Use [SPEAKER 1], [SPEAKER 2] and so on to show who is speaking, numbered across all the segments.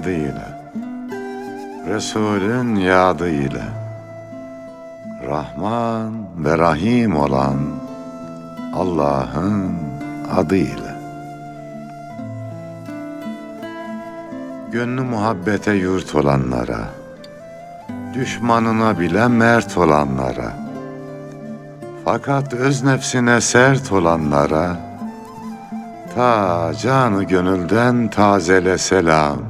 [SPEAKER 1] tadıyla, Resulün yadı ile, Rahman ve Rahim olan Allah'ın adıyla. Gönlü muhabbete yurt olanlara, düşmanına bile mert olanlara, fakat öz nefsine sert olanlara, ta canı gönülden tazele selam,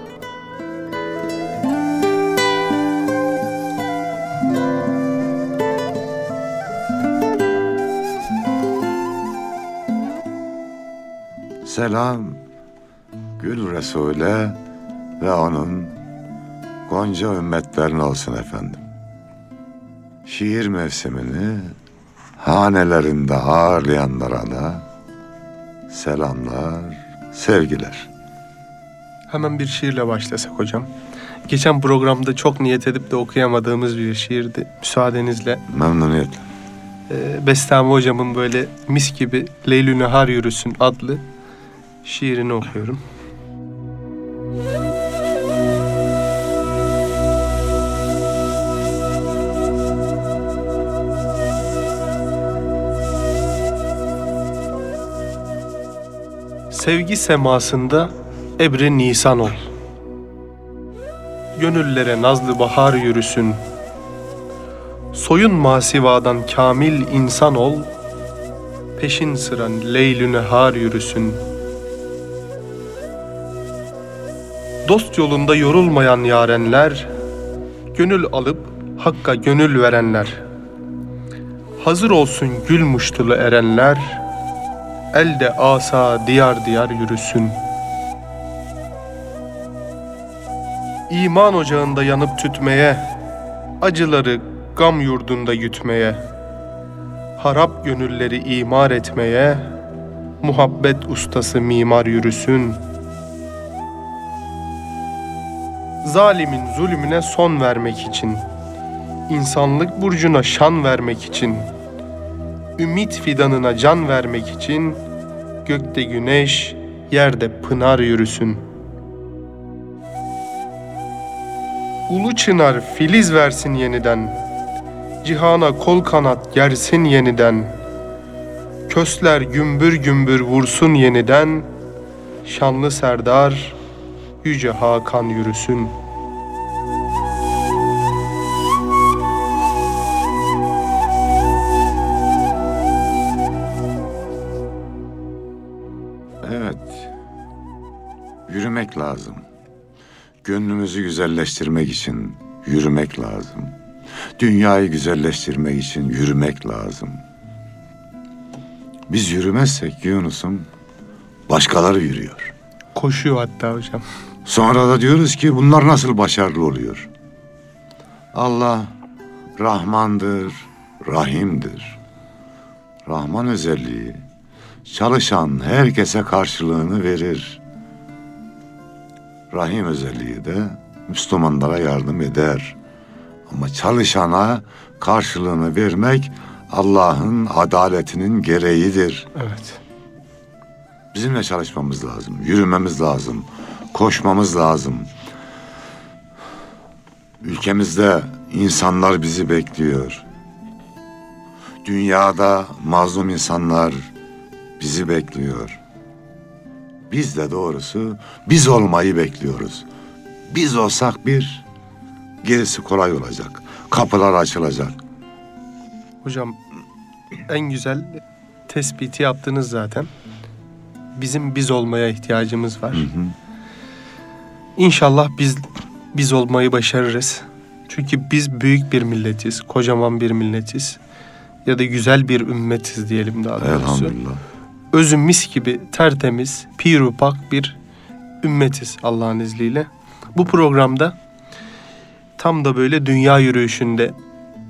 [SPEAKER 1] Selam Gül Resul'e ve onun Gonca ümmetlerine olsun efendim. Şiir mevsimini hanelerinde ağırlayanlara da selamlar, sevgiler.
[SPEAKER 2] Hemen bir şiirle başlasak hocam. Geçen programda çok niyet edip de okuyamadığımız bir şiirdi. Müsaadenizle.
[SPEAKER 1] Memnuniyetle.
[SPEAKER 2] Ee, Bestami hocamın böyle mis gibi Leylü Nehar Yürüsün adlı şiirini okuyorum. Sevgi semasında ebri nisan ol. Gönüllere nazlı bahar yürüsün. Soyun masivadan kamil insan ol. Peşin sıran leylü nehar yürüsün. Dost yolunda yorulmayan yarenler, gönül alıp hakka gönül verenler. Hazır olsun gül muştulu erenler, elde asa diyar diyar yürüsün. İman ocağında yanıp tütmeye, acıları gam yurdunda gütmeye, harap gönülleri imar etmeye, muhabbet ustası mimar yürüsün. Zalimin zulmüne son vermek için, insanlık burcuna şan vermek için, ümit fidanına can vermek için gökte güneş, yerde pınar yürüsün. Ulu çınar filiz versin yeniden, cihana kol kanat gersin yeniden. Kösler gümbür gümbür vursun yeniden, şanlı serdar, yüce Hakan yürüsün.''
[SPEAKER 1] Evet. Yürümek lazım. Gönlümüzü güzelleştirmek için yürümek lazım. Dünyayı güzelleştirmek için yürümek lazım. Biz yürümezsek Yunus'um başkaları yürüyor.
[SPEAKER 2] Koşuyor hatta hocam.
[SPEAKER 1] Sonra da diyoruz ki bunlar nasıl başarılı oluyor? Allah Rahmandır, Rahim'dir. Rahman özelliği çalışan herkese karşılığını verir. Rahim özelliği de Müslümanlara yardım eder. Ama çalışana karşılığını vermek Allah'ın adaletinin gereğidir.
[SPEAKER 2] Evet.
[SPEAKER 1] Bizimle çalışmamız lazım, yürümemiz lazım, koşmamız lazım. Ülkemizde insanlar bizi bekliyor. Dünyada mazlum insanlar bizi bekliyor. Biz de doğrusu biz olmayı bekliyoruz. Biz olsak bir, Gerisi kolay olacak. Kapılar açılacak.
[SPEAKER 2] Hocam en güzel tespiti yaptınız zaten. Bizim biz olmaya ihtiyacımız var.
[SPEAKER 1] Hı hı.
[SPEAKER 2] İnşallah biz biz olmayı başarırız. Çünkü biz büyük bir milletiz, kocaman bir milletiz. Ya da güzel bir ümmetiz diyelim daha doğrusu.
[SPEAKER 1] Elhamdülillah.
[SPEAKER 2] Özü mis gibi tertemiz, pirupak bir ümmetiz Allah'ın izniyle. Bu programda tam da böyle dünya yürüyüşünde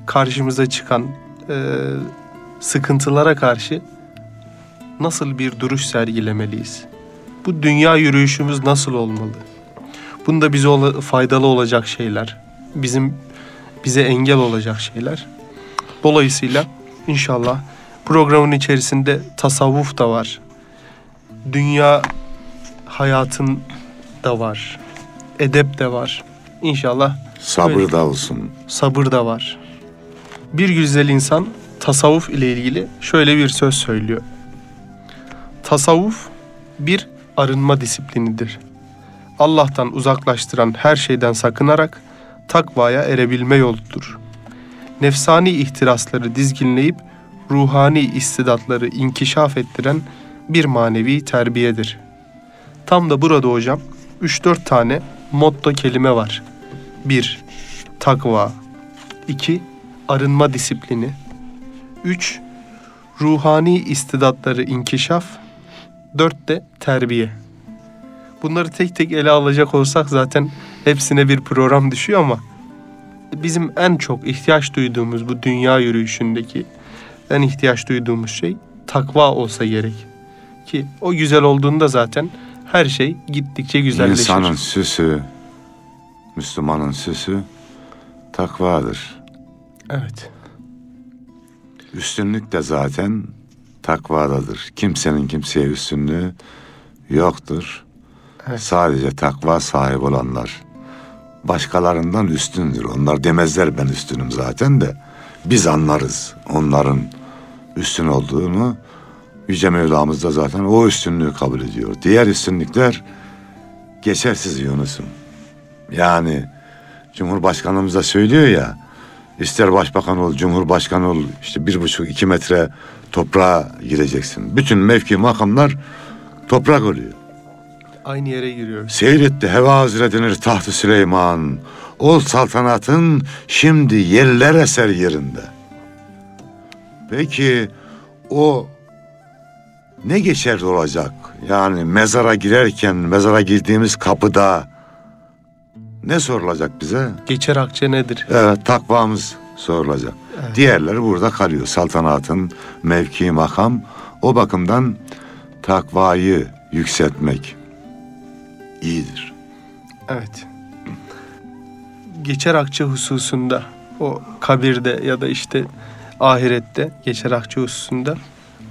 [SPEAKER 2] karşımıza çıkan e, sıkıntılara karşı nasıl bir duruş sergilemeliyiz? Bu dünya yürüyüşümüz nasıl olmalı? Bunda bize ola- faydalı olacak şeyler, bizim bize engel olacak şeyler. Dolayısıyla inşallah programın içerisinde tasavvuf da var. Dünya hayatın da var. Edep de var. İnşallah
[SPEAKER 1] Sabır da olsun.
[SPEAKER 2] sabır da var. Bir güzel insan tasavvuf ile ilgili şöyle bir söz söylüyor. Tasavvuf bir arınma disiplinidir. Allah'tan uzaklaştıran her şeyden sakınarak takvaya erebilme yoludur. Nefsani ihtirasları dizginleyip ruhani istidatları inkişaf ettiren bir manevi terbiyedir. Tam da burada hocam 3-4 tane motto kelime var. 1. Takva 2. Arınma disiplini 3. Ruhani istidatları inkişaf 4 de terbiye. Bunları tek tek ele alacak olsak zaten hepsine bir program düşüyor ama bizim en çok ihtiyaç duyduğumuz bu dünya yürüyüşündeki en ihtiyaç duyduğumuz şey takva olsa gerek. Ki o güzel olduğunda zaten her şey gittikçe güzelleşir.
[SPEAKER 1] İnsanın süsü, Müslümanın süsü takvadır.
[SPEAKER 2] Evet.
[SPEAKER 1] Üstünlük de zaten takvadadır. Kimsenin kimseye üstünlüğü yoktur.
[SPEAKER 2] Evet.
[SPEAKER 1] Sadece takva sahibi olanlar başkalarından üstündür. Onlar demezler ben üstünüm zaten de biz anlarız onların üstün olduğunu. Yüce Mevlamız da zaten o üstünlüğü kabul ediyor. Diğer üstünlükler geçersiz Yunus'um. Yani Cumhurbaşkanımız da söylüyor ya ister başbakan ol, cumhurbaşkanı ol işte bir buçuk iki metre toprağa gireceksin. Bütün mevki makamlar toprak oluyor.
[SPEAKER 2] Aynı yere giriyoruz.
[SPEAKER 1] Seyretti heva hazredenir tahtı Süleyman. Ol saltanatın şimdi yerler eser yerinde. Peki o ne geçerli olacak? Yani mezara girerken mezara girdiğimiz kapıda ne sorulacak bize?
[SPEAKER 2] Geçer akçe nedir?
[SPEAKER 1] Evet takvamız sorulacak.
[SPEAKER 2] Evet.
[SPEAKER 1] Diğerleri burada kalıyor. Saltanatın mevki makam o bakımdan takvayı yükseltmek iyidir.
[SPEAKER 2] Evet. Geçer akçe hususunda o kabirde ya da işte ahirette geçer akçe hususunda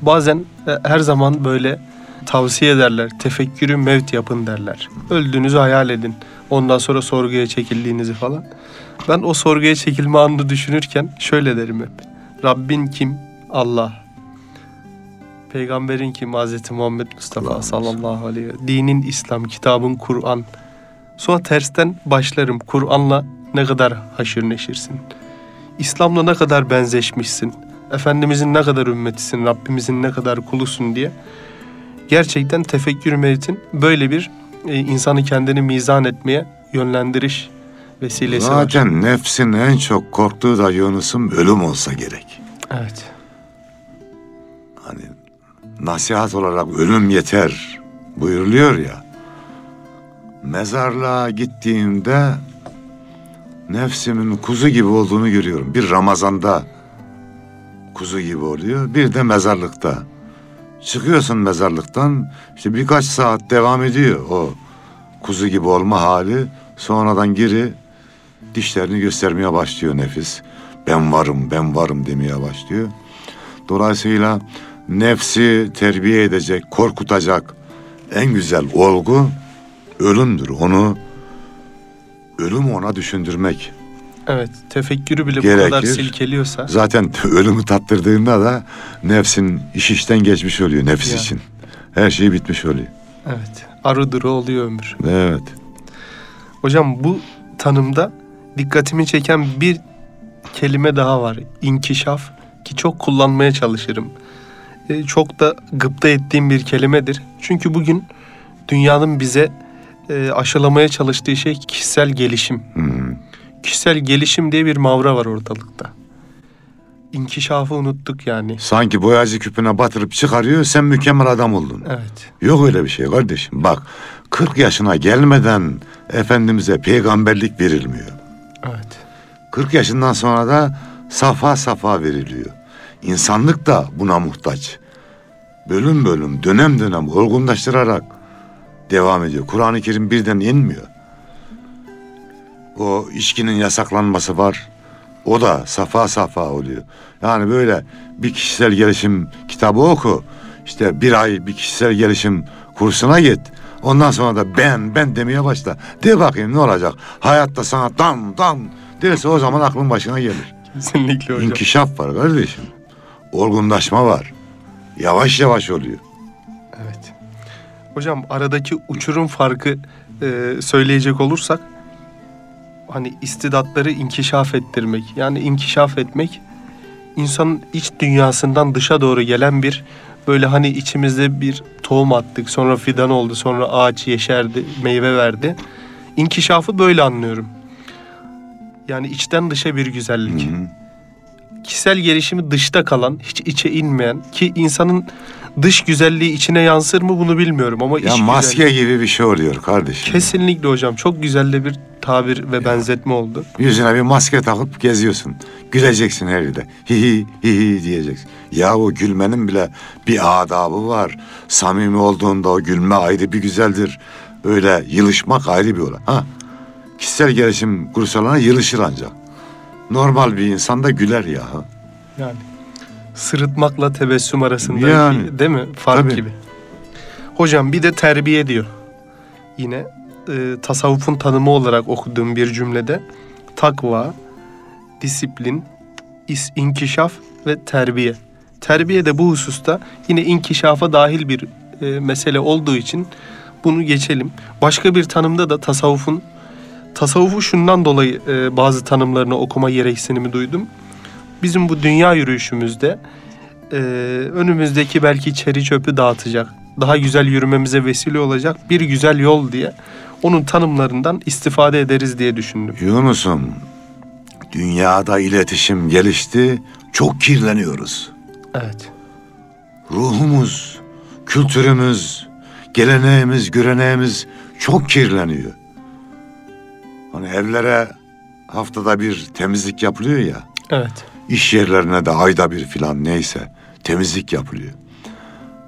[SPEAKER 2] bazen e, her zaman böyle tavsiye ederler. Tefekkürü mevt yapın derler. Öldüğünüzü hayal edin. Ondan sonra sorguya çekildiğinizi falan. Ben o sorguya çekilme anını düşünürken şöyle derim hep. Rabbin kim? Allah. Peygamberin kim? Hazreti Muhammed Mustafa
[SPEAKER 1] Allah'ım.
[SPEAKER 2] sallallahu aleyhi ve Dinin İslam, kitabın Kur'an. Sonra tersten başlarım. Kur'an'la ne kadar haşır neşirsin. İslam'la ne kadar benzeşmişsin. Efendimizin ne kadar ümmetisin, Rabbimizin ne kadar kulusun diye. Gerçekten tefekkür mevtin böyle bir e, insanı kendini mizan etmeye yönlendiriş vesilesi var.
[SPEAKER 1] Zaten nefsin en çok korktuğu da Yunus'un ölüm olsa gerek.
[SPEAKER 2] Evet.
[SPEAKER 1] Hani nasihat olarak ölüm yeter buyuruluyor ya. Mezarlığa gittiğimde nefsimin kuzu gibi olduğunu görüyorum. Bir Ramazan'da kuzu gibi oluyor. Bir de mezarlıkta. Çıkıyorsun mezarlıktan işte birkaç saat devam ediyor o kuzu gibi olma hali. Sonradan geri dişlerini göstermeye başlıyor nefis. Ben varım, ben varım demeye başlıyor. Dolayısıyla nefsi terbiye edecek, korkutacak en güzel olgu ölümdür. Onu ölüm ona düşündürmek.
[SPEAKER 2] Evet. Tefekkürü bile bu
[SPEAKER 1] Gerekir.
[SPEAKER 2] kadar silkeliyorsa.
[SPEAKER 1] Zaten ölümü tattırdığında da nefsin iş işten geçmiş oluyor nefis
[SPEAKER 2] Ya.
[SPEAKER 1] için. Her şey bitmiş oluyor.
[SPEAKER 2] Evet. Arı duru oluyor ömür.
[SPEAKER 1] Evet.
[SPEAKER 2] Hocam bu tanımda dikkatimi çeken bir kelime daha var. İnkişaf ki çok kullanmaya çalışırım. E, çok da gıpta ettiğim bir kelimedir. Çünkü bugün dünyanın bize e, aşılamaya çalıştığı şey kişisel gelişim.
[SPEAKER 1] Hmm.
[SPEAKER 2] Kişisel gelişim diye bir mavra var ortalıkta. İnkişafı unuttuk yani.
[SPEAKER 1] Sanki boyacı küpüne batırıp çıkarıyor sen mükemmel adam oldun.
[SPEAKER 2] Evet.
[SPEAKER 1] Yok öyle bir şey kardeşim. Bak 40 yaşına gelmeden Efendimiz'e peygamberlik verilmiyor.
[SPEAKER 2] Evet.
[SPEAKER 1] 40 yaşından sonra da safa safa veriliyor. İnsanlık da buna muhtaç. Bölüm bölüm, dönem dönem olgunlaştırarak devam ediyor. Kur'an-ı Kerim birden inmiyor. O içkinin yasaklanması var. O da safa safa oluyor. Yani böyle bir kişisel gelişim kitabı oku. İşte bir ay bir kişisel gelişim kursuna git. Ondan sonra da ben ben demeye başla. De bakayım ne olacak? Hayatta sana dan dan derse o zaman aklın başına gelir.
[SPEAKER 2] Kesinlikle hocam.
[SPEAKER 1] İnkişaf var kardeşim. Olgunlaşma var. Yavaş yavaş oluyor.
[SPEAKER 2] Evet. Hocam aradaki uçurum farkı e, söyleyecek olursak hani istidatları inkişaf ettirmek yani inkişaf etmek insanın iç dünyasından dışa doğru gelen bir böyle hani içimizde bir tohum attık sonra fidan oldu sonra ağaç yeşerdi meyve verdi. İnkişafı böyle anlıyorum. Yani içten dışa bir güzellik.
[SPEAKER 1] Hı hı.
[SPEAKER 2] Kişisel gelişimi dışta kalan, hiç içe inmeyen ki insanın dış güzelliği içine yansır mı bunu bilmiyorum ama
[SPEAKER 1] Ya
[SPEAKER 2] iç
[SPEAKER 1] maske
[SPEAKER 2] güzelliği-
[SPEAKER 1] gibi bir şey oluyor kardeşim.
[SPEAKER 2] Kesinlikle hocam çok güzel de bir tabir ve benzetme oldu.
[SPEAKER 1] Yüzüne bir maske takıp geziyorsun. Güleceksin her yerde. Hi hi hi hi diyeceksin. Ya o gülmenin bile bir adabı var. Samimi olduğunda o gülme ayrı bir güzeldir. Öyle yılışmak ayrı bir olay. Ha. Kişisel gelişim kurslarına yılışır ancak. Normal bir insan da güler ya.
[SPEAKER 2] Yani sırıtmakla tebessüm arasındaki
[SPEAKER 1] Yani,
[SPEAKER 2] değil mi? Fark
[SPEAKER 1] tabii.
[SPEAKER 2] gibi. Hocam bir de terbiye diyor. Yine e, tasavvufun tanımı olarak okuduğum bir cümlede takva, disiplin, is, inkişaf ve terbiye. Terbiye de bu hususta yine inkişafa dahil bir e, mesele olduğu için bunu geçelim. Başka bir tanımda da tasavvufun tasavvufu şundan dolayı e, bazı tanımlarını okuma gereksinimi duydum. Bizim bu dünya yürüyüşümüzde e, önümüzdeki belki çeri çöpü dağıtacak, daha güzel yürümemize vesile olacak bir güzel yol diye onun tanımlarından istifade ederiz diye düşündüm.
[SPEAKER 1] Yunus'um, dünyada iletişim gelişti, çok kirleniyoruz.
[SPEAKER 2] Evet.
[SPEAKER 1] Ruhumuz, kültürümüz, geleneğimiz, göreneğimiz çok kirleniyor. Hani evlere haftada bir temizlik yapılıyor ya,
[SPEAKER 2] Evet.
[SPEAKER 1] iş yerlerine de ayda bir filan neyse temizlik yapılıyor.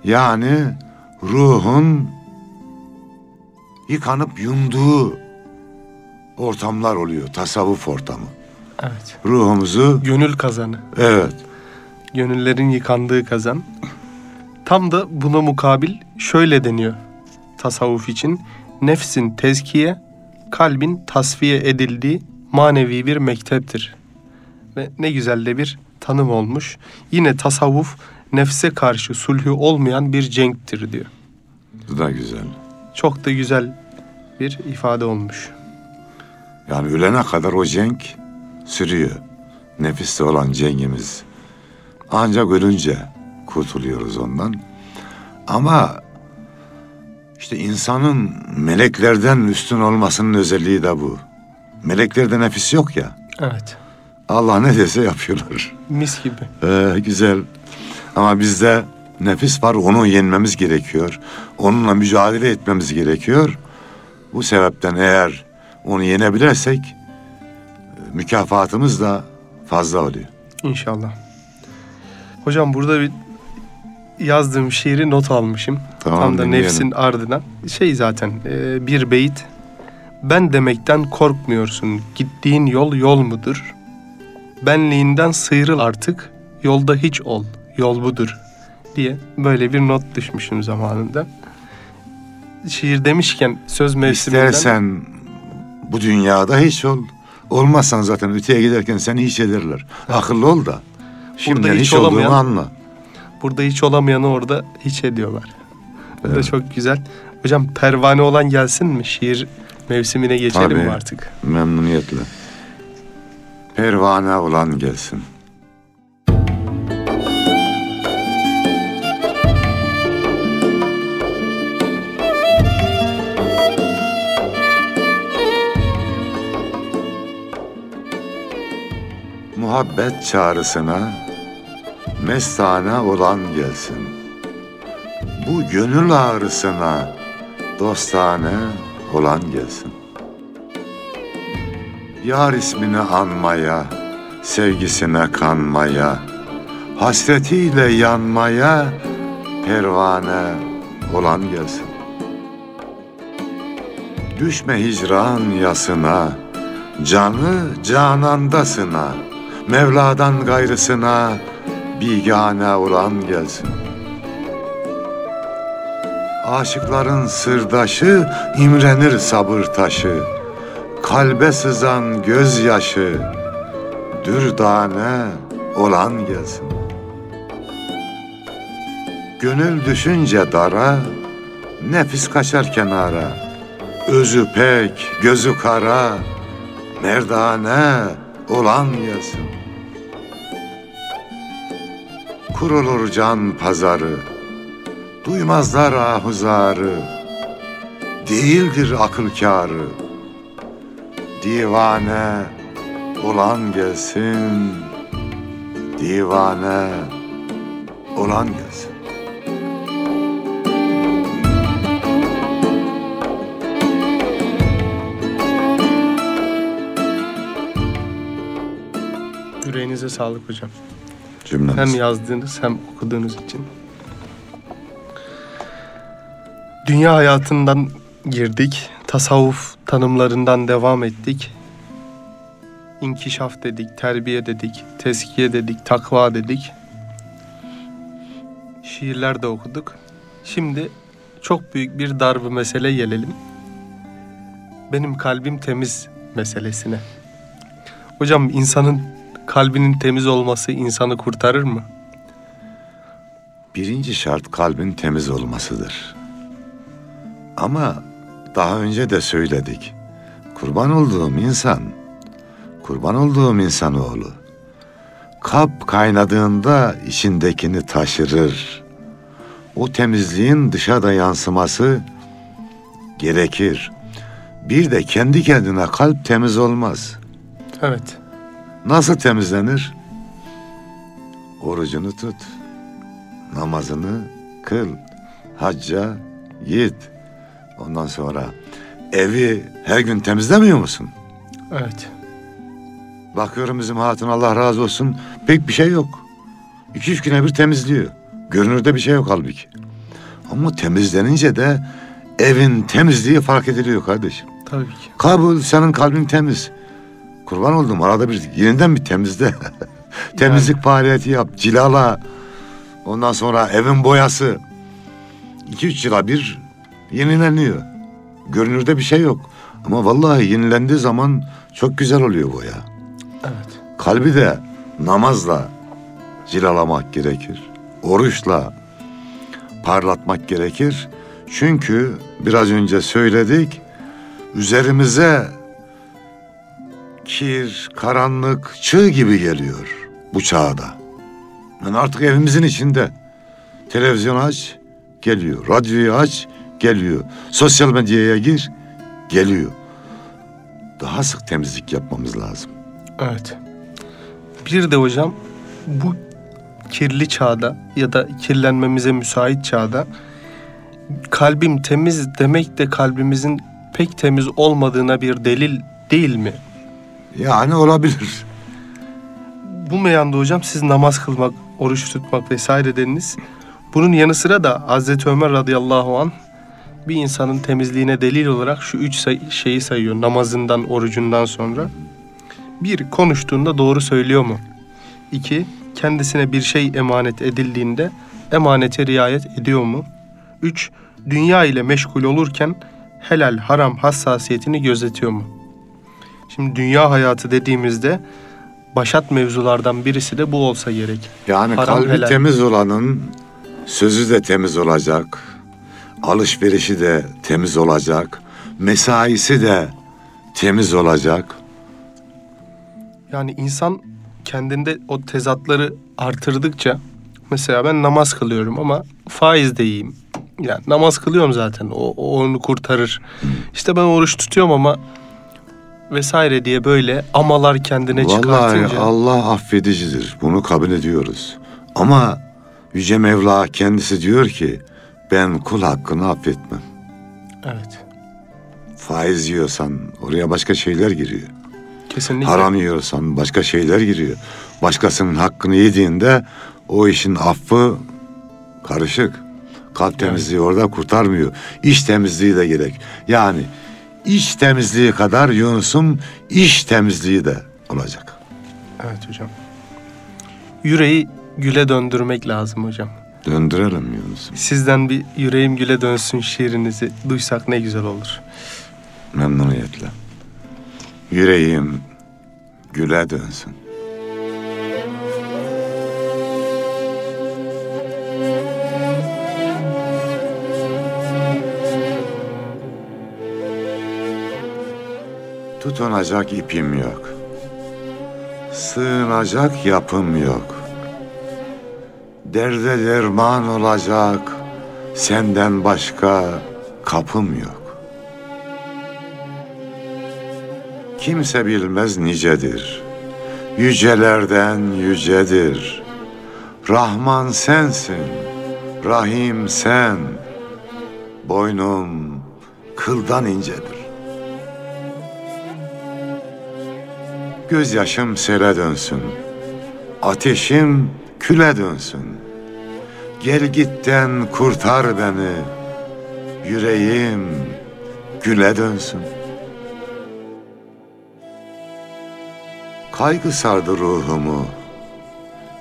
[SPEAKER 1] Yani ruhun yıkanıp yunduğu ortamlar oluyor, tasavvuf ortamı.
[SPEAKER 2] Evet.
[SPEAKER 1] Ruhumuzu,
[SPEAKER 2] Gönül kazanı.
[SPEAKER 1] evet,
[SPEAKER 2] Gönüllerin yıkandığı kazan. Tam da buna mukabil şöyle deniyor tasavvuf için. Nefsin tezkiye, kalbin tasfiye edildiği manevi bir mekteptir. Ve ne güzel de bir tanım olmuş. Yine tasavvuf nefse karşı sulhü olmayan bir cenktir diyor.
[SPEAKER 1] bu da güzel.
[SPEAKER 2] Çok da güzel bir ifade olmuş.
[SPEAKER 1] Yani ölene kadar o cenk sürüyor. Nefiste olan cengimiz. Ancak ölünce kurtuluyoruz ondan. Ama işte insanın meleklerden üstün olmasının özelliği de bu. Meleklerde nefis yok ya.
[SPEAKER 2] Evet.
[SPEAKER 1] Allah ne dese yapıyorlar.
[SPEAKER 2] Mis gibi.
[SPEAKER 1] Ee, güzel. Ama bizde nefis var. Onu yenmemiz gerekiyor. Onunla mücadele etmemiz gerekiyor. Bu sebepten eğer onu yenebilirsek e, mükafatımız da fazla oluyor.
[SPEAKER 2] İnşallah. Hocam burada bir yazdığım şiiri not almışım.
[SPEAKER 1] Tamam,
[SPEAKER 2] Tam da
[SPEAKER 1] dinleyelim.
[SPEAKER 2] nefsin ardından. Şey zaten e, bir beyit. Ben demekten korkmuyorsun. Gittiğin yol yol mudur? Benliğinden sıyrıl artık. Yolda hiç ol. Yol budur. Diye böyle bir not düşmüşüm zamanında. Şiir demişken söz mevsiminden...
[SPEAKER 1] İstersen bu dünyada hiç ol. Olmazsan zaten öteye giderken seni hiç ederler. Akıllı ol da. Şimdiden
[SPEAKER 2] hiç
[SPEAKER 1] hiç, olduğunu anla.
[SPEAKER 2] Burada hiç olamayanı orada hiç ediyorlar. Bu da
[SPEAKER 1] Evet.
[SPEAKER 2] çok güzel. Hocam pervane olan gelsin mi? Şiir mevsimine geçelim
[SPEAKER 1] Tabii.
[SPEAKER 2] mi artık?
[SPEAKER 1] Memnuniyetle. pervane olan gelsin. Muhabbet çağrısına mestane olan gelsin. Bu gönül ağrısına dostane olan gelsin. Yar ismini anmaya, sevgisine kanmaya, hasretiyle yanmaya pervane olan gelsin. Düşme hicran yasına, canı canandasına, Mevla'dan gayrısına bigane olan gelsin. Aşıkların sırdaşı imrenir sabır taşı. Kalbe sızan gözyaşı dürdane olan gelsin. Gönül düşünce dara, nefis kaçar kenara. Özü pek, gözü kara, merdane olan gelsin. Kurulur can pazarı, duymazlar ahuzarı. Değildir akıl kârı, divane olan gelsin, divane olan gelsin.
[SPEAKER 2] Yüreğinize sağlık hocam.
[SPEAKER 1] Cümlemiz.
[SPEAKER 2] Hem yazdığınız hem okuduğunuz için. Dünya hayatından girdik. Tasavvuf tanımlarından devam ettik. İnkişaf dedik, terbiye dedik, teskiye dedik, takva dedik. Şiirler de okuduk. Şimdi çok büyük bir darbe mesele gelelim. Benim kalbim temiz meselesine. Hocam insanın kalbinin temiz olması insanı kurtarır mı?
[SPEAKER 1] Birinci şart kalbin temiz olmasıdır. Ama daha önce de söyledik. Kurban olduğum insan, kurban olduğum insanoğlu. Kap kaynadığında içindekini taşırır. O temizliğin dışa da yansıması gerekir. Bir de kendi kendine kalp temiz olmaz.
[SPEAKER 2] Evet.
[SPEAKER 1] Nasıl temizlenir? Orucunu tut. Namazını kıl. Hacca git. Ondan sonra evi her gün temizlemiyor musun?
[SPEAKER 2] Evet.
[SPEAKER 1] Bakıyorum bizim hatun Allah razı olsun pek bir şey yok. İki üç güne bir temizliyor. Görünürde bir şey yok halbuki. Ama temizlenince de evin temizliği fark ediliyor kardeşim.
[SPEAKER 2] Tabii ki.
[SPEAKER 1] Kabul senin kalbin temiz. Kurban oldum arada bir yeniden bir temizle. Temizlik faaliyeti yap. Cilala. Ondan sonra evin boyası. iki üç yıla bir yenileniyor. Görünürde bir şey yok. Ama vallahi yenilendiği zaman çok güzel oluyor boya.
[SPEAKER 2] Evet.
[SPEAKER 1] Kalbi de namazla cilalamak gerekir. Oruçla parlatmak gerekir. Çünkü biraz önce söyledik üzerimize kir, karanlık, çığ gibi geliyor bu çağda. Yani artık evimizin içinde. Televizyon aç, geliyor. Radyoyu aç, geliyor. Sosyal medyaya gir, geliyor. Daha sık temizlik yapmamız lazım.
[SPEAKER 2] Evet. Bir de hocam bu kirli çağda ya da kirlenmemize müsait çağda kalbim temiz demek de kalbimizin pek temiz olmadığına bir delil değil mi?
[SPEAKER 1] Yani olabilir.
[SPEAKER 2] Bu meyanda hocam siz namaz kılmak, oruç tutmak vesaire dediniz. Bunun yanı sıra da Hazreti Ömer radıyallahu an bir insanın temizliğine delil olarak şu üç say- şeyi sayıyor namazından, orucundan sonra. Bir, konuştuğunda doğru söylüyor mu? İki, kendisine bir şey emanet edildiğinde emanete riayet ediyor mu? Üç, dünya ile meşgul olurken helal haram hassasiyetini gözetiyor mu? Şimdi dünya hayatı dediğimizde başat mevzulardan birisi de bu olsa gerek.
[SPEAKER 1] Yani
[SPEAKER 2] Haram,
[SPEAKER 1] kalbi
[SPEAKER 2] helal.
[SPEAKER 1] temiz olanın sözü de temiz olacak. Alışverişi de temiz olacak. Mesaisi de temiz olacak.
[SPEAKER 2] Yani insan kendinde o tezatları artırdıkça mesela ben namaz kılıyorum ama faiz de yiyeyim. Yani namaz kılıyorum zaten. O, o onu kurtarır. İşte ben oruç tutuyorum ama vesaire diye böyle amalar kendine
[SPEAKER 1] Vallahi
[SPEAKER 2] çıkartınca.
[SPEAKER 1] Allah affedicidir. Bunu kabul ediyoruz. Ama Yüce Mevla kendisi diyor ki ben kul hakkını affetmem.
[SPEAKER 2] Evet.
[SPEAKER 1] Faiz yiyorsan oraya başka şeyler giriyor.
[SPEAKER 2] Kesinlikle.
[SPEAKER 1] Haram yiyorsan başka şeyler giriyor. Başkasının hakkını yediğinde o işin affı karışık. Kalp temizliği orada kurtarmıyor. İş temizliği de gerek. Yani iç temizliği kadar Yunus'un iş temizliği de olacak.
[SPEAKER 2] Evet hocam. Yüreği güle döndürmek lazım hocam.
[SPEAKER 1] Döndürelim Yunus'u.
[SPEAKER 2] Sizden bir yüreğim güle dönsün şiirinizi duysak ne güzel olur.
[SPEAKER 1] Memnuniyetle. Yüreğim güle dönsün. Tutunacak ipim yok. Sığınacak yapım yok. Derde derman olacak senden başka kapım yok. Kimse bilmez nicedir. Yücelerden yücedir. Rahman sensin, Rahim sen. Boynum kıldan incedir. Gözyaşım sele dönsün. Ateşim küle dönsün. Gel gitten kurtar beni. Yüreğim güle dönsün. Kaygı sardı ruhumu.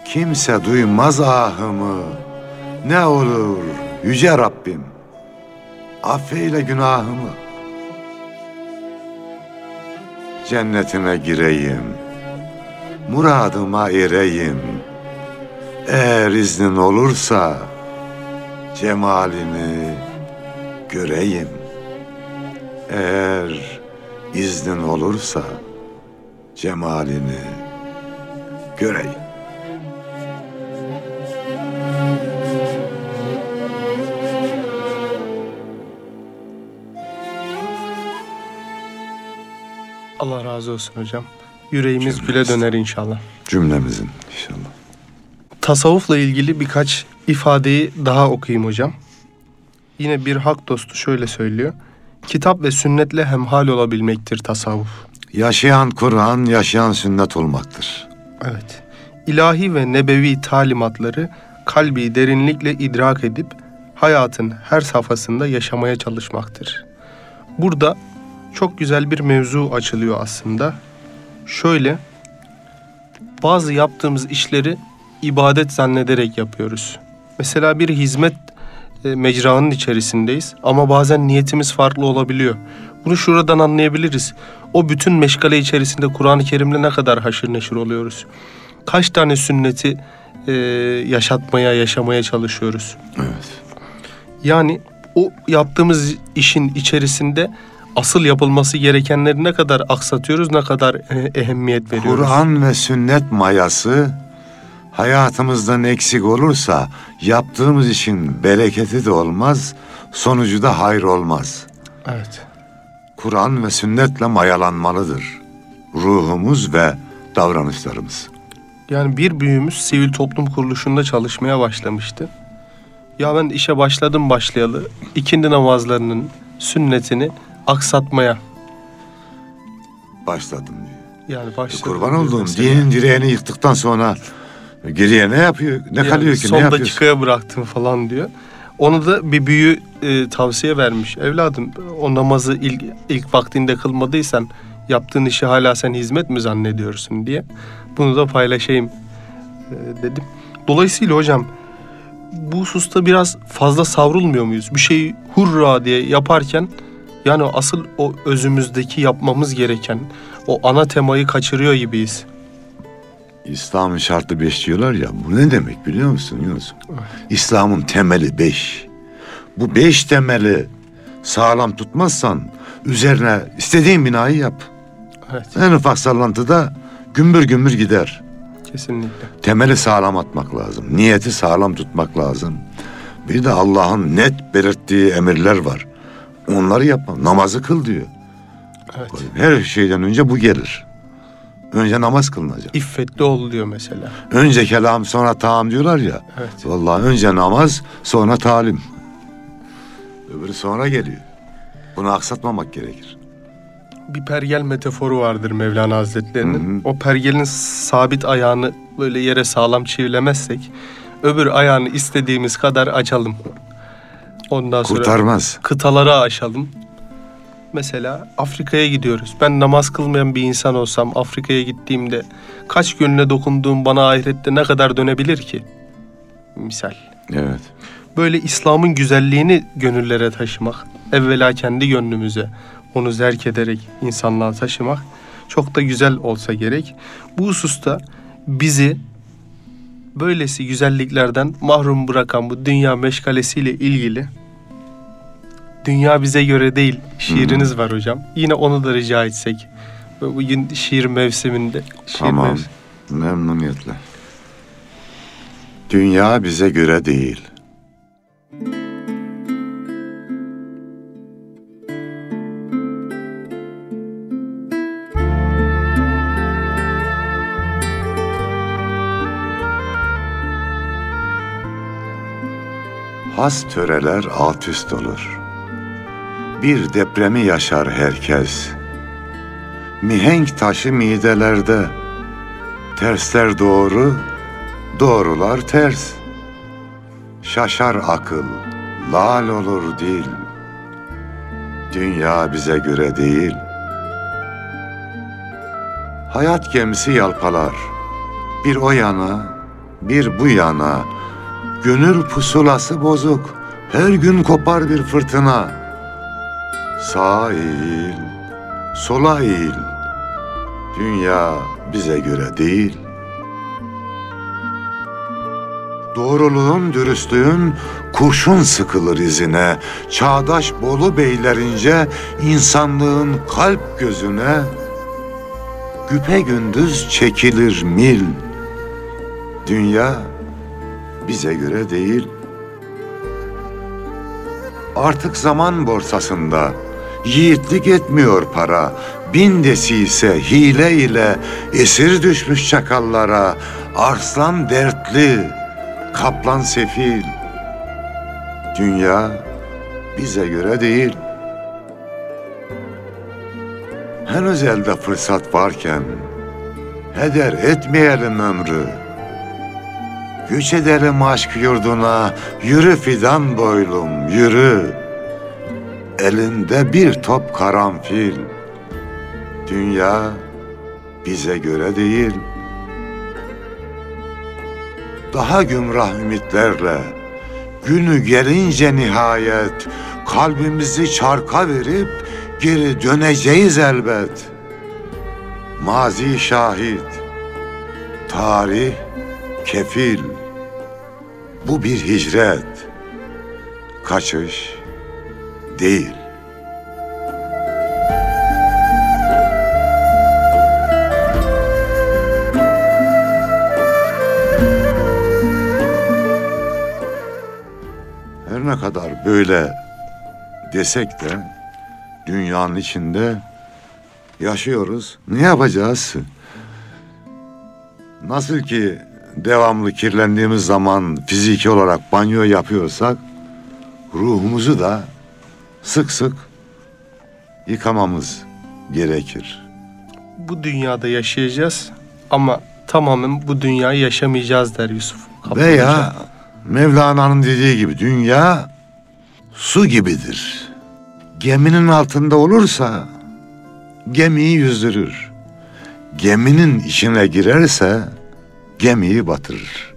[SPEAKER 1] Kimse duymaz ahımı. Ne olur yüce Rabbim. Affeyle günahımı. Cennetine gireyim. Muradıma ereyim. Eğer iznin olursa cemalini göreyim. Eğer iznin olursa cemalini göreyim.
[SPEAKER 2] Razı olsun hocam. Yüreğimiz güle
[SPEAKER 1] Cümlemiz.
[SPEAKER 2] döner inşallah.
[SPEAKER 1] Cümlemizin inşallah.
[SPEAKER 2] Tasavvufla ilgili birkaç ifadeyi daha okuyayım hocam. Yine bir hak dostu şöyle söylüyor. Kitap ve sünnetle hemhal olabilmektir tasavvuf.
[SPEAKER 1] Yaşayan Kur'an, yaşayan sünnet olmaktır.
[SPEAKER 2] Evet. İlahi ve nebevi talimatları kalbi derinlikle idrak edip hayatın her safhasında yaşamaya çalışmaktır. Burada çok güzel bir mevzu açılıyor aslında. Şöyle bazı yaptığımız işleri ibadet zannederek yapıyoruz. Mesela bir hizmet e, mecranın içerisindeyiz ama bazen niyetimiz farklı olabiliyor. Bunu şuradan anlayabiliriz. O bütün meşgale içerisinde Kur'an-ı Kerim'le ne kadar haşır neşir oluyoruz. Kaç tane sünneti e, yaşatmaya, yaşamaya çalışıyoruz.
[SPEAKER 1] Evet.
[SPEAKER 2] Yani o yaptığımız işin içerisinde asıl yapılması gerekenleri ne kadar aksatıyoruz, ne kadar e, ehemmiyet veriyoruz.
[SPEAKER 1] Kur'an ve sünnet mayası hayatımızdan eksik olursa yaptığımız işin bereketi de olmaz, sonucu da hayır olmaz.
[SPEAKER 2] Evet.
[SPEAKER 1] Kur'an ve sünnetle mayalanmalıdır. Ruhumuz ve davranışlarımız.
[SPEAKER 2] Yani bir büyüğümüz sivil toplum kuruluşunda çalışmaya başlamıştı. Ya ben işe başladım başlayalı ikindi namazlarının sünnetini aksatmaya
[SPEAKER 1] Başladım diyor.
[SPEAKER 2] yani başladım.
[SPEAKER 1] Kurban olduğum dinin direğini yıktıktan sonra geriye ne yapıyor? Ne
[SPEAKER 2] Yani
[SPEAKER 1] kalıyor ki?
[SPEAKER 2] Son
[SPEAKER 1] ne yapıyorsun?
[SPEAKER 2] dakikaya bıraktım falan diyor. Onu da bir büyü e, tavsiye vermiş. Evladım o namazı ilk, ilk vaktinde kılmadıysan yaptığın işi hala sen hizmet mi zannediyorsun diye. Bunu da paylaşayım e, dedim. Dolayısıyla hocam bu hususta biraz fazla savrulmuyor muyuz? Bir şeyi hurra diye yaparken yani asıl o özümüzdeki yapmamız gereken o ana temayı kaçırıyor gibiyiz.
[SPEAKER 1] İslam'ın şartı beş diyorlar ya. Bu ne demek biliyor musun Yunus? İslam'ın temeli beş. Bu beş temeli sağlam tutmazsan üzerine istediğin binayı yap.
[SPEAKER 2] Evet.
[SPEAKER 1] En ufak sallantıda gümbür gümbür gider.
[SPEAKER 2] Kesinlikle.
[SPEAKER 1] Temeli sağlam atmak lazım. Niyeti sağlam tutmak lazım. Bir de Allah'ın net belirttiği emirler var. Onları yapma. Namazı kıl diyor.
[SPEAKER 2] Evet.
[SPEAKER 1] Her şeyden önce bu gelir. Önce namaz kılınacak.
[SPEAKER 2] İffetli ol diyor mesela.
[SPEAKER 1] Önce kelam sonra taam diyorlar ya.
[SPEAKER 2] Evet.
[SPEAKER 1] Vallahi önce namaz sonra talim. Öbürü sonra geliyor. Bunu aksatmamak gerekir.
[SPEAKER 2] Bir pergel metaforu vardır Mevlana Hazretleri'nin.
[SPEAKER 1] Hı hı.
[SPEAKER 2] O pergelin sabit ayağını böyle yere sağlam çivilemezsek öbür ayağını istediğimiz kadar açalım. Ondan sonra
[SPEAKER 1] Kurtarmaz.
[SPEAKER 2] kıtaları aşalım. Mesela Afrika'ya gidiyoruz. Ben namaz kılmayan bir insan olsam Afrika'ya gittiğimde kaç gönlüne dokunduğum bana ahirette ne kadar dönebilir ki? Misal.
[SPEAKER 1] Evet.
[SPEAKER 2] Böyle İslam'ın güzelliğini gönüllere taşımak, evvela kendi gönlümüze onu zerk ederek insanlığa taşımak çok da güzel olsa gerek. Bu hususta bizi böylesi güzelliklerden mahrum bırakan bu dünya meşgalesiyle ilgili Dünya bize göre değil şiiriniz var hocam. Yine onu da rica etsek. Bugün şiir mevsiminde. Şiir
[SPEAKER 1] Tamam.
[SPEAKER 2] mevsim-
[SPEAKER 1] Memnuniyetle. Dünya bize göre değil. Has töreler alt üst olur. Bir depremi yaşar herkes. Mihenk taşı midelerde. Tersler doğru, doğrular ters. Şaşar akıl, lal olur dil. Dünya bize göre değil. Hayat gemisi yalpalar. Bir o yana, bir bu yana. Gönül pusulası bozuk. Her gün kopar bir fırtına. Sağa eğil, sola eğil. Dünya bize göre değil. Doğruluğun, dürüstlüğün kurşun sıkılır izine. Çağdaş Bolu beylerince insanlığın kalp gözüne güpe gündüz çekilir mil. Dünya bize göre değil. Artık zaman borsasında yiğitlik etmiyor para. Bin desiyse hile ile esir düşmüş çakallara. Arslan dertli, kaplan sefil. Dünya bize göre değil. Henüz elde fırsat varken heder etmeyelim ömrü. Güç edelim aşk yurduna, yürü fidan boylum, yürü. Elinde bir top karanfil. Dünya bize göre değil. Daha gümrah ümitlerle, günü gelince nihayet, kalbimizi çarka verip geri döneceğiz elbet. Mazi şahit, tarih kefil. Bu bir hicret, kaçış değil. Her ne kadar böyle desek de dünyanın içinde yaşıyoruz. Ne yapacağız? Nasıl ki devamlı kirlendiğimiz zaman fiziki olarak banyo yapıyorsak ruhumuzu da sık sık yıkamamız gerekir.
[SPEAKER 2] Bu dünyada yaşayacağız ama tamamen bu dünyayı yaşamayacağız der Yusuf. Kaplan
[SPEAKER 1] Veya. Mevlana'nın dediği gibi dünya su gibidir. Geminin altında olursa gemiyi yüzdürür. Geminin içine girerse gemiyi batırır.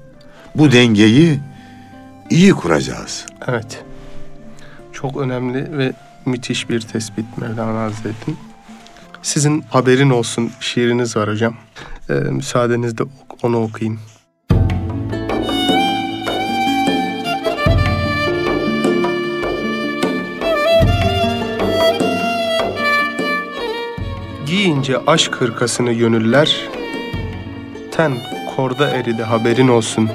[SPEAKER 1] Bu dengeyi iyi kuracağız.
[SPEAKER 2] Evet. Çok önemli ve müthiş bir tespit Mevlana Hazretleri'nin. Sizin haberin olsun şiiriniz var hocam. Ee, müsaadenizle onu okuyayım. Giyince aşk hırkasını gönüller, Ten korda eridi haberin olsun.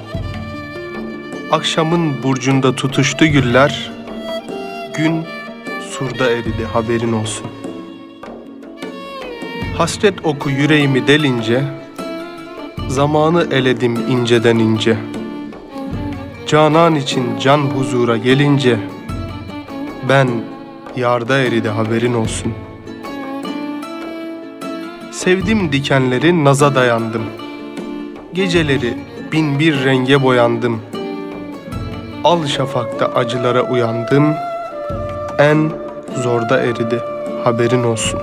[SPEAKER 2] Akşamın burcunda tutuştu güller. Gün surda eridi haberin olsun. Hasret oku yüreğimi delince. Zamanı eledim inceden ince. Canan için can huzura gelince. Ben yarda eridi haberin olsun. Sevdim dikenleri naza dayandım. Geceleri bin bir renge boyandım. Al şafakta acılara uyandım. En zorda eridi haberin olsun.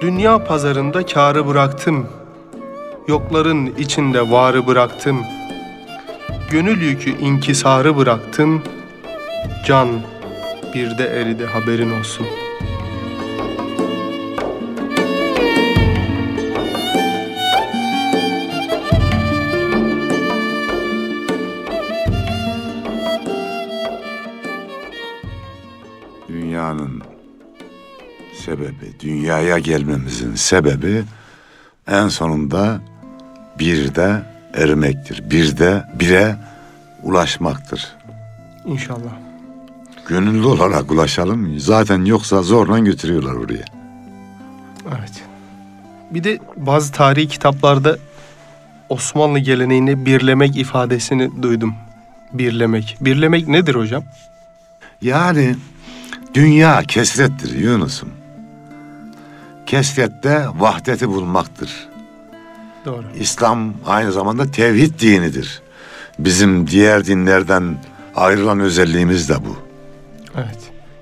[SPEAKER 2] Dünya pazarında kârı bıraktım. Yokların içinde varı bıraktım. Gönül yükü inkisarı bıraktım. Can bir de eridi haberin olsun.
[SPEAKER 1] Dünyaya gelmemizin sebebi en sonunda bir de erimektir. Bir de bire ulaşmaktır.
[SPEAKER 2] İnşallah.
[SPEAKER 1] Gönüllü olarak ulaşalım. Zaten yoksa zorla götürüyorlar oraya.
[SPEAKER 2] Evet. Bir de bazı tarihi kitaplarda Osmanlı geleneğini birlemek ifadesini duydum. Birlemek. Birlemek nedir hocam?
[SPEAKER 1] Yani dünya kesrettir Yunus'um. Kesrette vahdeti bulmaktır.
[SPEAKER 2] Doğru.
[SPEAKER 1] İslam aynı zamanda tevhid dinidir. Bizim diğer dinlerden ayrılan özelliğimiz de bu.
[SPEAKER 2] Evet.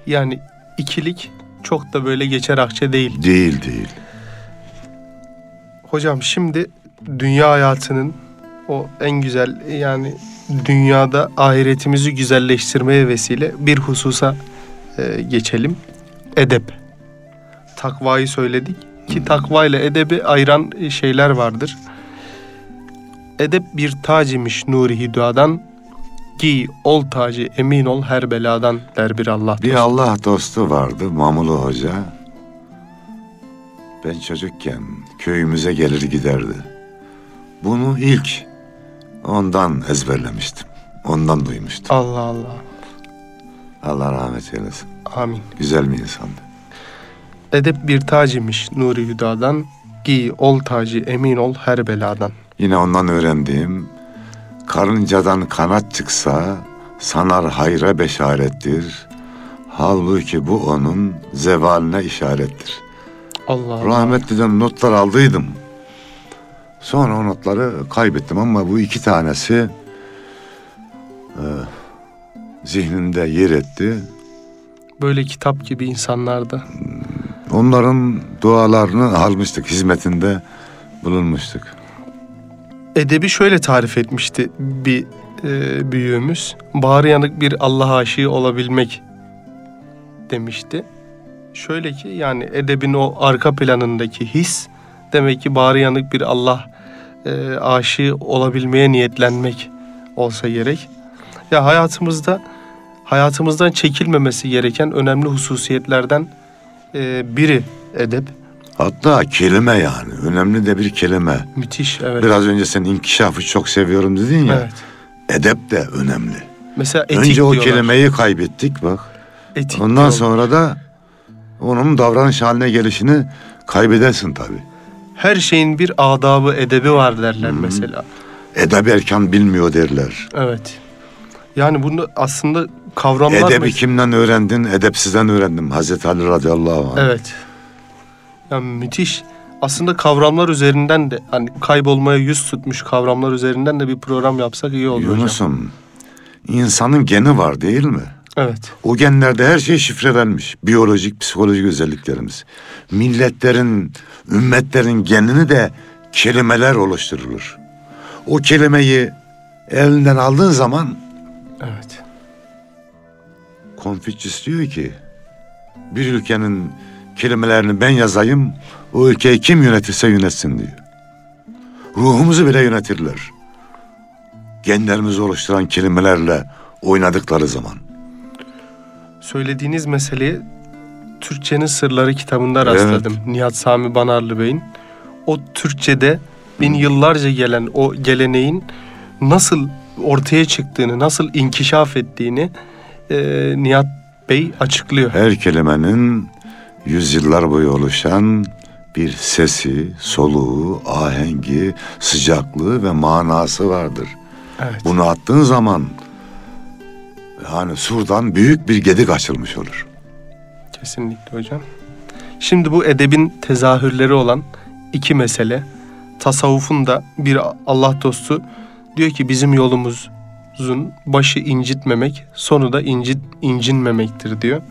[SPEAKER 2] Yani ikilik çok da böyle geçer akçe değil.
[SPEAKER 1] Değil değil.
[SPEAKER 2] Hocam şimdi dünya hayatının o en güzel yani dünyada ahiretimizi güzelleştirmeye vesile bir hususa e, geçelim. Edep. Takvayı söyledik ki takva ile edebi ayıran şeyler vardır. Edep bir tac imiş nuri hüdadan. Giy ol tacı emin ol her beladan der bir Allah
[SPEAKER 1] Bir
[SPEAKER 2] dostu.
[SPEAKER 1] Allah dostu vardı Mamulu Hoca. Ben çocukken köyümüze gelir giderdi. Bunu ilk ondan ezberlemiştim. Ondan duymuştum.
[SPEAKER 2] Allah Allah.
[SPEAKER 1] Allah rahmet eylesin.
[SPEAKER 2] Amin.
[SPEAKER 1] Güzel bir insandı.
[SPEAKER 2] Edep bir tac imiş nuri hüdadan. Giy ol tacı emin ol her beladan.
[SPEAKER 1] Yine ondan öğrendiğim karıncadan kanat çıksa sanar hayra beşarettir. Halbuki bu onun zevaline işarettir.
[SPEAKER 2] Allah Allah.
[SPEAKER 1] Rahmetliden notlar aldıydım. Sonra o notları kaybettim ama bu iki tanesi e, zihnimde yer etti.
[SPEAKER 2] Böyle kitap gibi insanlarda.
[SPEAKER 1] Onların dualarını almıştık, hizmetinde bulunmuştuk.
[SPEAKER 2] Edebi şöyle tarif etmişti bir e, büyüğümüz. Bağrı yanık bir Allah aşığı olabilmek demişti. Şöyle ki yani edebin o arka planındaki his demek ki bağrı yanık bir Allah e, aşığı olabilmeye niyetlenmek olsa gerek. Ya hayatımızda hayatımızdan çekilmemesi gereken önemli hususiyetlerden e, biri edep.
[SPEAKER 1] Hatta kelime yani, önemli de bir kelime.
[SPEAKER 2] Müthiş evet.
[SPEAKER 1] Biraz önce sen inkişafı çok seviyorum dedin ya.
[SPEAKER 2] Evet.
[SPEAKER 1] Edep de önemli.
[SPEAKER 2] Mesela etik
[SPEAKER 1] Önce o
[SPEAKER 2] diyorlar.
[SPEAKER 1] kelimeyi kaybettik bak.
[SPEAKER 2] Etik
[SPEAKER 1] Ondan
[SPEAKER 2] diyorlar.
[SPEAKER 1] sonra da onun davranış haline gelişini kaybedersin tabii.
[SPEAKER 2] her şeyin bir adabı, edebi var derler
[SPEAKER 1] Hı.
[SPEAKER 2] mesela.
[SPEAKER 1] Edeb erken bilmiyor derler.
[SPEAKER 2] Evet. Yani bunu aslında kavramlar
[SPEAKER 1] Edebi
[SPEAKER 2] mes-
[SPEAKER 1] kimden öğrendin? Edepsizden öğrendim. Hazreti Ali radıyallahu anh.
[SPEAKER 2] Evet. Yani müthiş. Aslında kavramlar üzerinden de hani kaybolmaya yüz tutmuş kavramlar üzerinden de bir program yapsak iyi olur hocam.
[SPEAKER 1] Yunus'um, insanın geni var değil mi?
[SPEAKER 2] Evet.
[SPEAKER 1] O genlerde her şey şifrelenmiş. Biyolojik, psikolojik özelliklerimiz. Milletlerin, ümmetlerin genini de kelimeler oluşturulur. O kelimeyi elinden aldığın zaman
[SPEAKER 2] Evet.
[SPEAKER 1] Konfüçyüs diyor ki bir ülkenin kelimelerini ben yazayım o ülkeyi kim yönetirse yönetsin diyor. Ruhumuzu bile yönetirler. Genlerimizi oluşturan kelimelerle oynadıkları zaman.
[SPEAKER 2] Söylediğiniz meseleyi Türkçenin Sırları kitabında
[SPEAKER 1] Evet.
[SPEAKER 2] rastladım. Nihat Sami Banarlı Bey'in. o Türkçe'de bin yıllarca gelen o geleneğin nasıl ortaya çıktığını, nasıl inkişaf ettiğini e, Nihat Bey açıklıyor.
[SPEAKER 1] Her kelimenin yüzyıllar boyu oluşan bir sesi, soluğu, ahengi, sıcaklığı ve manası vardır.
[SPEAKER 2] Evet.
[SPEAKER 1] Bunu attığın zaman yani surdan büyük bir gedik açılmış olur.
[SPEAKER 2] Kesinlikle hocam. Şimdi bu edebin tezahürleri olan iki mesele. Tasavvufun da bir Allah dostu diyor ki bizim yolumuzun başı incitmemek, sonu da incit, incinmemektir diyor.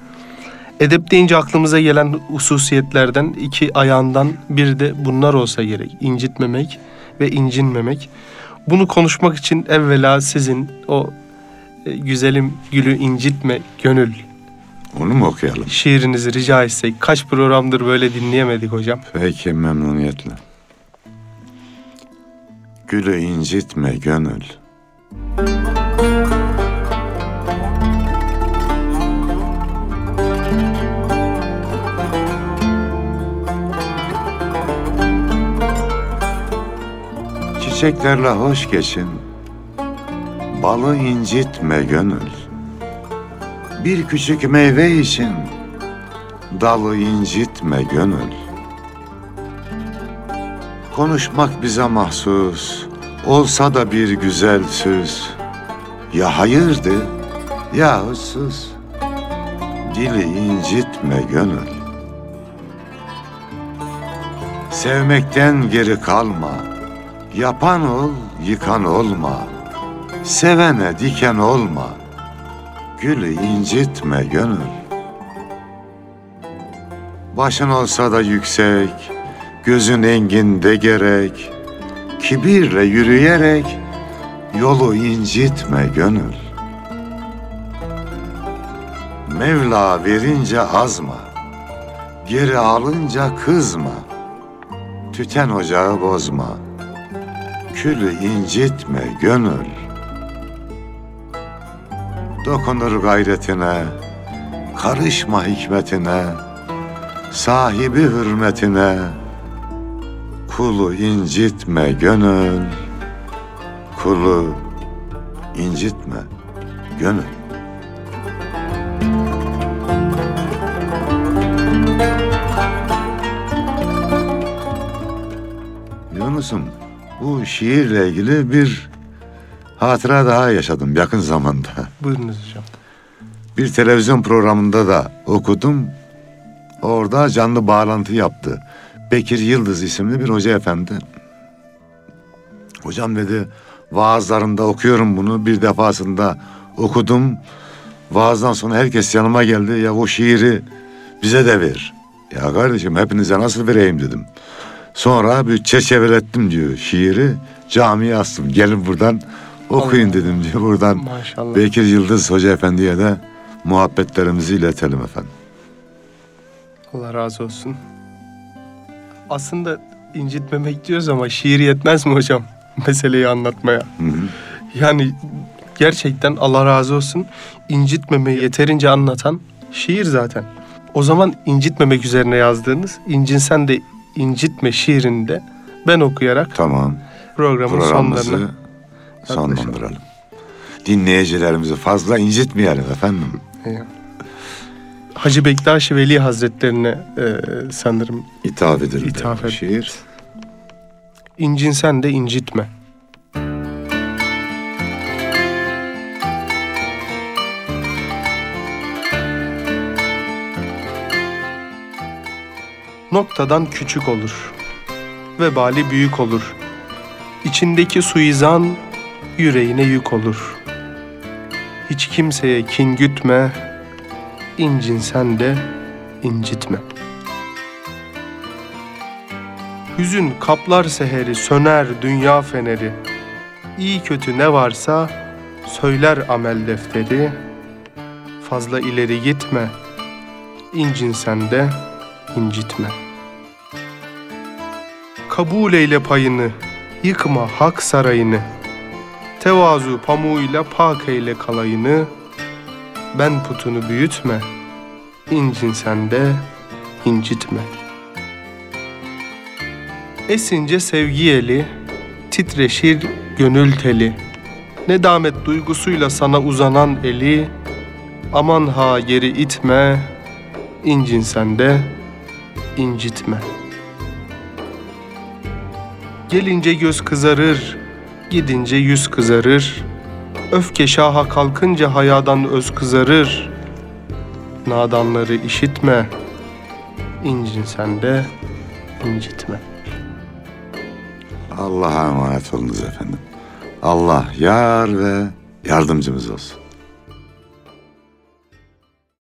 [SPEAKER 2] Edep deyince aklımıza gelen hususiyetlerden iki ayağından bir de bunlar olsa gerek. İncitmemek ve incinmemek. Bunu konuşmak için evvela sizin o e, güzelim gülü incitme gönül
[SPEAKER 1] Onu mu okuyalım?
[SPEAKER 2] şiirinizi rica etsek kaç programdır böyle dinleyemedik hocam.
[SPEAKER 1] Peki memnuniyetle. Gülü incitme gönül. Çiçeklerle hoş geçin. Balı incitme gönül. Bir küçük meyve için dalı incitme gönül. Konuşmak bize mahsus, olsa da bir güzel söz. Ya hayırdı, ya sus. Dili incitme gönül. Sevmekten geri kalma. Yapan ol, yıkan olma. Sevene diken olma. Gülü incitme gönül. Başın olsa da yüksek, gözün enginde gerek. Kibirle yürüyerek yolu incitme gönül. Mevla verince azma, geri alınca kızma. Tüten ocağı bozma, külü incitme gönül. Dokunur gayretine, karışma hikmetine, sahibi hürmetine, kulu incitme gönül, kulu incitme gönül. Yunus'um bu şiirle ilgili bir hatıra daha yaşadım yakın zamanda.
[SPEAKER 2] Buyurunuz hocam.
[SPEAKER 1] Bir televizyon programında da okudum. Orada canlı bağlantı yaptı. Bekir Yıldız isimli bir hoca efendi. Hocam dedi vaazlarında okuyorum bunu bir defasında okudum. Vaazdan sonra herkes yanıma geldi ya o şiiri bize de ver. Ya kardeşim hepinize nasıl vereyim dedim. Sonra bir çerçevelettim diyor şiiri camiye astım. Gelin buradan okuyun
[SPEAKER 2] Allah.
[SPEAKER 1] dedim diyor. Buradan
[SPEAKER 2] Maşallah.
[SPEAKER 1] Bekir Yıldız Hoca Efendi'ye de muhabbetlerimizi iletelim efendim.
[SPEAKER 2] Allah razı olsun. Aslında incitmemek diyoruz ama şiir yetmez mi hocam? Meseleyi anlatmaya.
[SPEAKER 1] Hı hı.
[SPEAKER 2] Yani gerçekten Allah razı olsun incitmemeyi yeterince anlatan şiir zaten. O zaman incitmemek üzerine yazdığınız İncinsen de incitme şiirinde ben okuyarak
[SPEAKER 1] Tamam.
[SPEAKER 2] programın
[SPEAKER 1] Programımızı
[SPEAKER 2] sonlarına
[SPEAKER 1] sonlandıralım. Dinleyicilerimizi fazla incitmeyelim efendim.
[SPEAKER 2] Ya. Hacı Bektaş Veli Hazretlerine e, sanırım
[SPEAKER 1] İthaf edilir
[SPEAKER 2] İthaf et-
[SPEAKER 1] şiir.
[SPEAKER 2] incinsen de incitme. Noktadan küçük olur. Vebali büyük olur. İçindeki suizan yüreğine yük olur. Hiç kimseye kin gütme, incinsen de incitme. Hüzün kaplar seheri, söner dünya feneri. İyi kötü ne varsa söyler amel defteri. Fazla ileri gitme, incinsen de incitme. Kabul eyle payını, yıkma hak sarayını. Tevazu pamuğuyla pak eyle kalayını. Ben putunu büyütme, incinsen de incitme. Esince sevgi eli, titreşir gönül teli. Nedamet duygusuyla sana uzanan eli, aman ha geri itme, incinsen de incitme. Gelince göz kızarır, gidince yüz kızarır. Öfke şaha kalkınca hayadan öz kızarır. Nadanları işitme, incinsen de incitme.
[SPEAKER 1] Allah'a emanet olunuz efendim. Allah yar ve yardımcımız olsun.